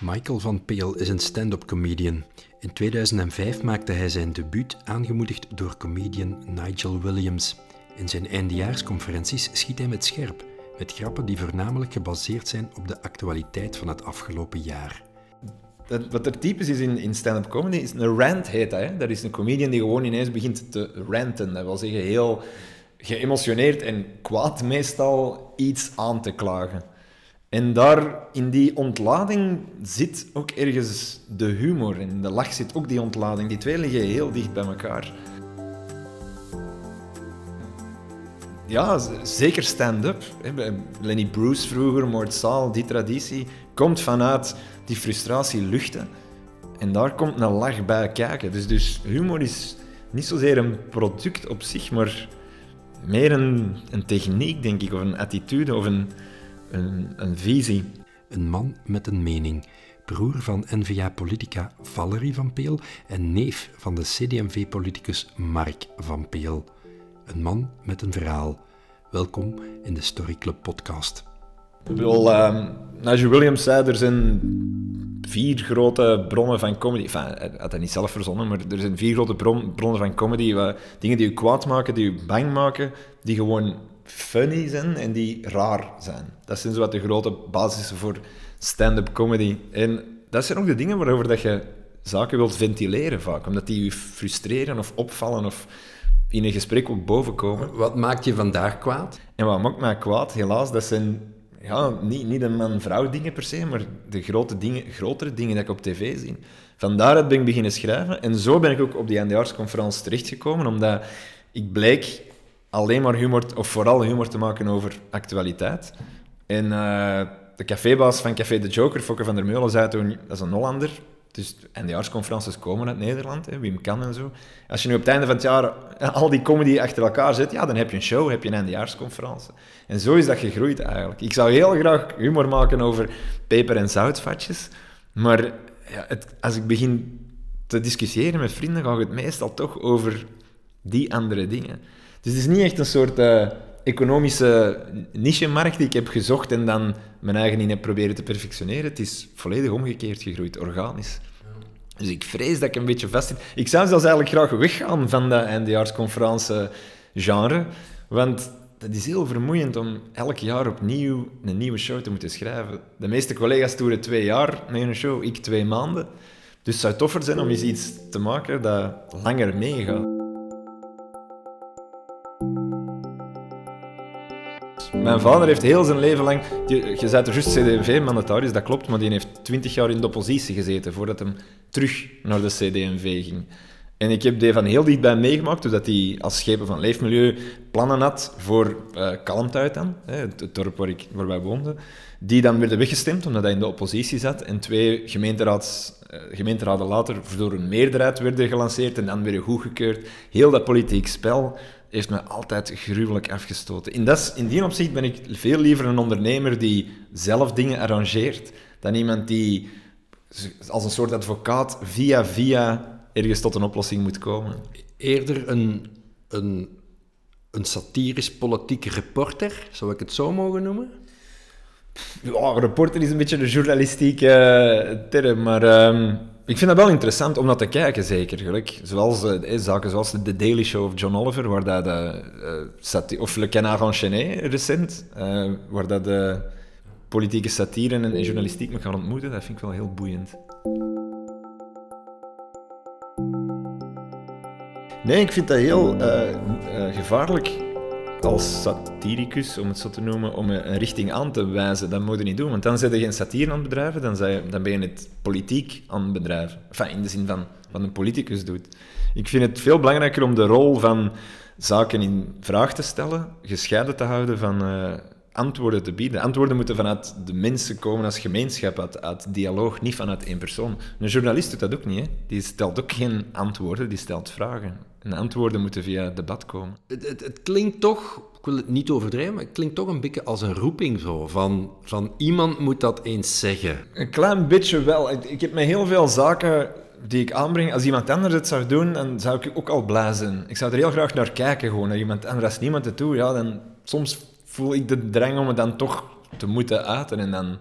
Michael van Peel is een stand-up comedian. In 2005 maakte hij zijn debuut, aangemoedigd door comedian Nigel Williams. In zijn eindejaarsconferenties schiet hij met scherp, met grappen die voornamelijk gebaseerd zijn op de actualiteit van het afgelopen jaar. Wat er typisch is in, in stand-up comedy, is een rant heet dat. Dat is een comedian die gewoon ineens begint te ranten. Dat wil zeggen heel geëmotioneerd en kwaad meestal iets aan te klagen. En daar, in die ontlading, zit ook ergens de humor. En de lach zit ook die ontlading. Die twee liggen heel dicht bij elkaar. Ja, zeker stand-up. Lenny Bruce vroeger, Moord Saal, die traditie, komt vanuit die frustratie luchten. En daar komt een lach bij kijken. Dus, dus humor is niet zozeer een product op zich, maar meer een, een techniek, denk ik, of een attitude, of een, een, een visie. Een man met een mening. Broer van N-VA-politica Valerie van Peel en neef van de CD&V-politicus Mark van Peel. Een man met een verhaal. Welkom in de Story Club podcast. Ik bedoel, Nigel Williams zei, er zijn vier grote bronnen van comedy. Enfin, hij had dat niet zelf verzonnen, maar er zijn vier grote bronnen van comedy. Dingen die je kwaad maken, die je bang maken, die gewoon funny zijn en die raar zijn. Dat zijn zo wat de grote basissen voor stand-up comedy. En dat zijn ook de dingen waarover dat je zaken wilt ventileren vaak, omdat die je frustreren of opvallen of in een gesprek ook bovenkomen. Wat maakt je vandaag kwaad? En wat maakt mij kwaad, helaas, dat zijn ja, niet, niet de man-vrouw dingen per se, maar de grote dingen, grotere dingen die ik op tv zie. Vandaar ben ik beginnen schrijven. En zo ben ik ook op die eindejaarsconferentie terechtgekomen, omdat ik bleek alleen maar humor, of vooral humor te maken over actualiteit. En uh, de cafébaas van Café de Joker, Fokke van der Meulen, zei toen, dat is een Hollander, dus eindejaarsconferences komen uit Nederland, hè, Wim Kan en zo. Als je nu op het einde van het jaar al die comedy achter elkaar zet, ja, dan heb je een show, heb je een eindejaarsconferentie. En zo is dat gegroeid eigenlijk. Ik zou heel graag humor maken over peper- en zoutvatjes, maar ja, het, als ik begin te discussiëren met vrienden, gaat het meestal toch over die andere dingen. Dus het is niet echt een soort uh, economische niche-markt die ik heb gezocht en dan mijn eigen in heb proberen te perfectioneren. Het is volledig omgekeerd gegroeid, organisch. Dus ik vrees dat ik een beetje vast zit. Ik zou zelfs eigenlijk graag weggaan van dat eindejaarsconferentie-genre, want dat is heel vermoeiend om elk jaar opnieuw een nieuwe show te moeten schrijven. De meeste collega's toeren twee jaar met een show, ik twee maanden. Dus het zou toffer zijn om eens iets te maken dat langer meegaat. Mijn vader heeft heel zijn leven lang... je zei er juist CD&V-mandataris, dat klopt, maar die heeft twintig jaar in de oppositie gezeten voordat hij terug naar de CD&V ging. En ik heb die van heel dichtbij meegemaakt, doordat hij als schepen van leefmilieu plannen had voor uh, dan, het, dorp waar, ik, waar wij woonden, die dan werden weggestemd omdat hij in de oppositie zat en twee gemeenteraads, uh, gemeenteraden later door een meerderheid werden gelanceerd en dan weer goedgekeurd. Heel dat politiek spel heeft me altijd gruwelijk afgestoten. In, dat, in die opzicht ben ik veel liever een ondernemer die zelf dingen arrangeert, dan iemand die als een soort advocaat via via ergens tot een oplossing moet komen. Eerder een, een, een satirisch politieke reporter, zou ik het zo mogen noemen? Ja, reporter is een beetje de journalistieke term, maar... Ehm, ik vind dat wel interessant om dat te kijken, zeker. Gelijk, zoals uh, zaken zoals The Daily Show of John Oliver, waar dat de, uh, of Le Canard enchaîné recent, uh, waar dat de politieke satire en, journalistiek me gaan ontmoeten. Dat vind ik wel heel boeiend. Nee, ik vind dat heel gevaarlijk als satiricus, om het zo te noemen, om een richting aan te wijzen. Dat moet je niet doen, want dan zet je geen satire aan het bedrijven, dan, dan ben je het politiek aan het bedrijven. In de zin van wat een politicus doet. Ik vind het veel belangrijker om de rol van zaken in vraag te stellen, gescheiden te houden van uh, antwoorden te bieden. Antwoorden moeten vanuit de mensen komen als gemeenschap, uit, uit, dialoog, niet vanuit één persoon. Een journalist doet dat ook niet. Hè? Die stelt ook geen antwoorden, die stelt vragen. En antwoorden moeten via debat komen. Het, het, het, klinkt toch, ik wil het niet overdrijven, maar het klinkt toch een beetje als een roeping zo. Van, van iemand moet dat eens zeggen. Een klein beetje wel. Ik, ik heb met heel veel zaken die ik aanbreng, als iemand anders het zou doen, dan zou ik ook al blazen. Ik zou er heel graag naar kijken, gewoon naar iemand anders. Als niemand het doet, ja, dan soms voel ik de drang om het dan toch te moeten uiten. En dan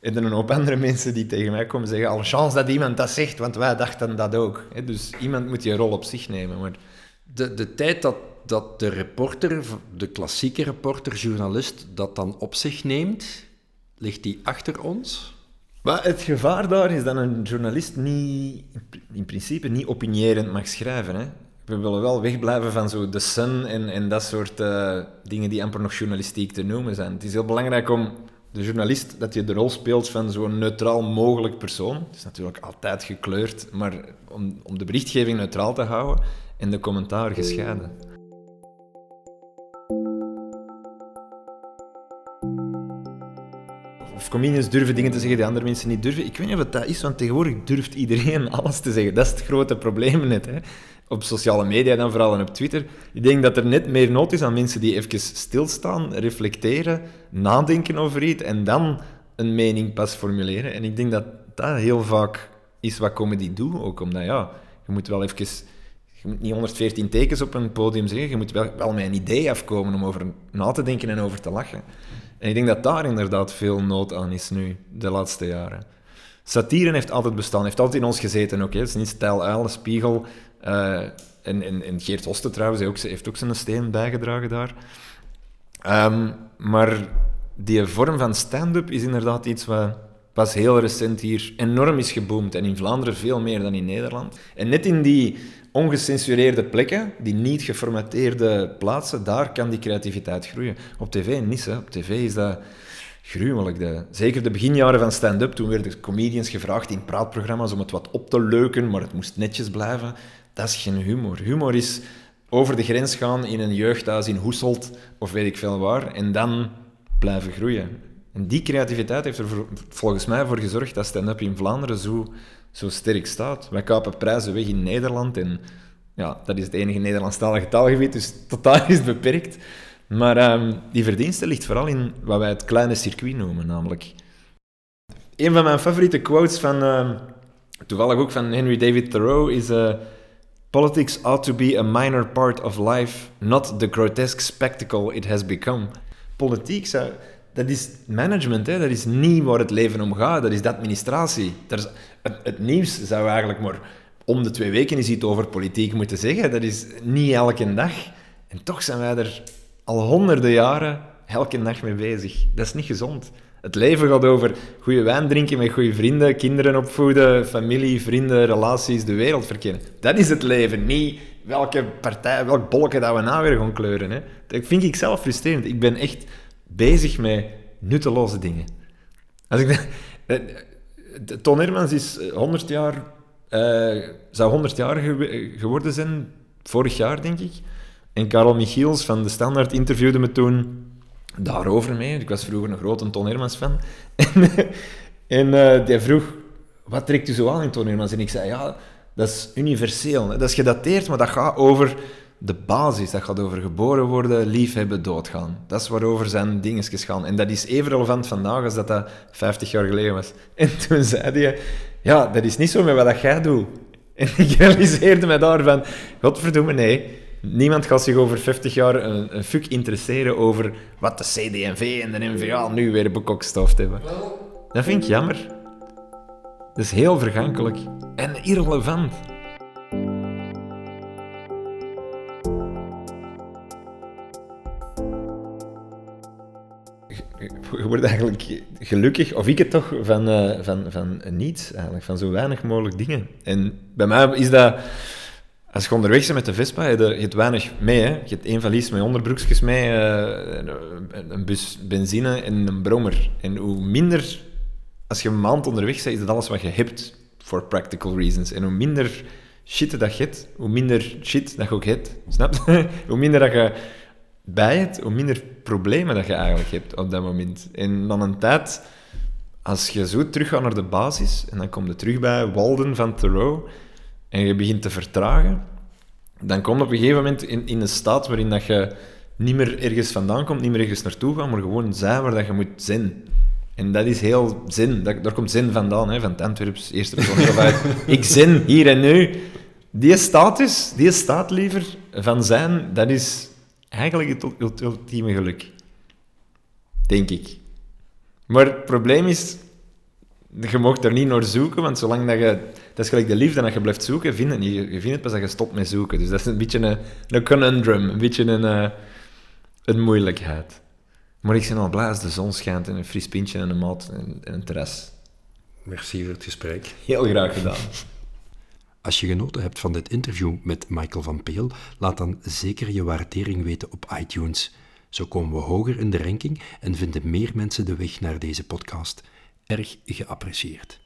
En dan een hoop andere mensen die tegen mij komen zeggen, alle chance dat iemand dat zegt, want wij dachten dat ook. Dus iemand moet die rol op zich nemen. Maar... De, de tijd dat, dat de reporter, de klassieke reporter, journalist, dat dan op zich neemt, ligt die achter ons? Maar het gevaar daar is dat een journalist niet, in principe niet opinierend mag schrijven. Hè? We willen wel wegblijven van zo de Sun en, dat soort uh, dingen die amper nog journalistiek te noemen zijn. Het is heel belangrijk om de journalist, dat je de rol speelt van zo'n neutraal mogelijk persoon. Het is natuurlijk altijd gekleurd, maar om, om de berichtgeving neutraal te houden en de commentaar gescheiden. Of comedians durven dingen te zeggen die andere mensen niet durven. Ik weet niet of dat is, want tegenwoordig durft iedereen alles te zeggen. Dat is het grote probleem net. Hè op sociale media dan vooral en op Twitter. Ik denk dat er net meer nood is aan mensen die even stilstaan, reflecteren, nadenken over iets en dan een mening pas formuleren. En ik denk dat dat heel vaak is wat comedy doet, ook omdat ja, je moet wel even... Je moet niet 114 tekens op een podium zeggen, je moet wel, wel met een idee afkomen om over na te denken en over te lachen. En ik denk dat daar inderdaad veel nood aan is nu, de laatste jaren. Satire heeft altijd bestaan, heeft altijd in ons gezeten. Hè. Het is niet stijl uil, spiegel, uh, en, Geert Hoste trouwens heeft ook, heeft ook zijn steen bijgedragen daar. Um, maar die vorm van stand-up is inderdaad iets wat pas heel recent hier enorm is geboomd. En in Vlaanderen veel meer dan in Nederland. En net in die ongecensureerde plekken, die niet geformateerde plaatsen, daar kan die creativiteit groeien. Op tv niet, hè. Op tv is dat gruwelijk. De, zeker de beginjaren van stand-up, toen werden comedians gevraagd in praatprogramma's om het wat op te leuken, maar het moest netjes blijven. Dat is geen humor. Humor is over de grens gaan in een jeugdhuis in Hoeselt of weet ik veel waar en dan blijven groeien. En die creativiteit heeft er volgens mij voor gezorgd dat stand-up in Vlaanderen zo, zo sterk staat. Wij kapen prijzen weg in Nederland en ja, dat is het enige Nederlandstalige taalgebied, dus totaal is beperkt. Maar um, die verdienste ligt vooral in wat wij het kleine circuit noemen, namelijk. Een van mijn favoriete quotes van, uh, toevallig ook van Henry David Thoreau, is... Uh, Politics ought to be a minor part of life, not the grotesque spectacle it has become. Politiek, dat is management, hè? dat is niet waar het leven om gaat, dat is de administratie. is, het, het, nieuws zou eigenlijk maar om de twee weken eens iets over politiek moeten zeggen. Dat is niet elke dag. En toch zijn wij er al honderden jaren elke dag mee bezig. Dat is niet gezond. Het leven gaat over goede wijn drinken met goede vrienden, kinderen opvoeden, familie, vrienden, relaties, de wereld verkennen. Dat is het leven, niet welke partij, welk bolletje dat we na weer gaan kleuren. Hè. Dat vind ik zelf frustrerend. Ik ben echt bezig met nutteloze dingen. Als ik, eh, Ton Hermans is 100 jaar, uh, zou 100 jaar geworden zijn, vorig jaar denk ik. En Karel Michiels van De Standaard interviewde me toen daarover mee. Ik was vroeger een grote Ton Hermans fan. en uh, die vroeg, wat trekt u zo aan in Ton Hermans? En ik zei, ja, dat is universeel. Dat is gedateerd, maar dat gaat over de basis. Dat gaat over geboren worden, liefhebben, doodgaan. Dat is waarover zijn dingetjes gaan. En dat is even relevant vandaag als dat dat 50 jaar geleden was. En toen zei hij, ja, dat is niet zo met wat jij doet. En ik realiseerde me daarvan, godverdomme, nee Niemand gaat zich over 50 jaar een, een fuck interesseren over wat de CD&V en de NVA nu weer bekokstoft hebben. Dat vind ik jammer. Dat is heel vergankelijk en irrelevant. je wordt eigenlijk gelukkig, of ik het toch, van, uh, van, van niets eigenlijk, van zo weinig mogelijk dingen. En bij mij is dat als je onderweg bent met de Vespa, je, hebt weinig mee. Je hebt één valies met onderbroekjes mee, uh, een bus benzine en een brommer. En hoe minder, als je een maand onderweg bent, is dat alles wat je hebt, for practical reasons. En hoe minder shit dat je hebt, hoe minder shit dat je ook hebt. Snap je? hoe minder dat je bij hebt, hoe minder problemen dat je eigenlijk hebt op dat moment. En dan een tijd, als je zo teruggaat naar de basis, en dan kom je terug bij Walden van Thoreau en je begint te vertragen, dan kom je op een gegeven moment in, in een staat waarin dat je niet meer ergens vandaan komt, niet meer ergens naartoe gaat, maar gewoon zijn waar dat je moet zijn. En dat is heel zin. Dat, daar komt zin vandaan, hè, van het Antwerps eerste persoon. ik zin hier en nu. Die status, die staat liever van zijn, dat is eigenlijk het ultieme geluk. Denk ik. Maar het probleem is, je mag er niet naar zoeken, want zolang dat je... Dat is gelijk de liefde, dat je blijft zoeken, vind het niet. Je, vindt het pas dat je stopt met zoeken. Dus dat is een beetje een, een conundrum, een beetje een, eh, een moeilijkheid. Maar ik ben al blij als de zon schijnt en een fris pintje en een maat en, en een terras. Merci voor het gesprek. Heel graag gedaan. Als je genoten hebt van dit interview met Michael van Peel, laat dan zeker je waardering weten op iTunes. Zo komen we hoger in de ranking en vinden meer mensen de weg naar deze podcast. Erg geapprecieerd.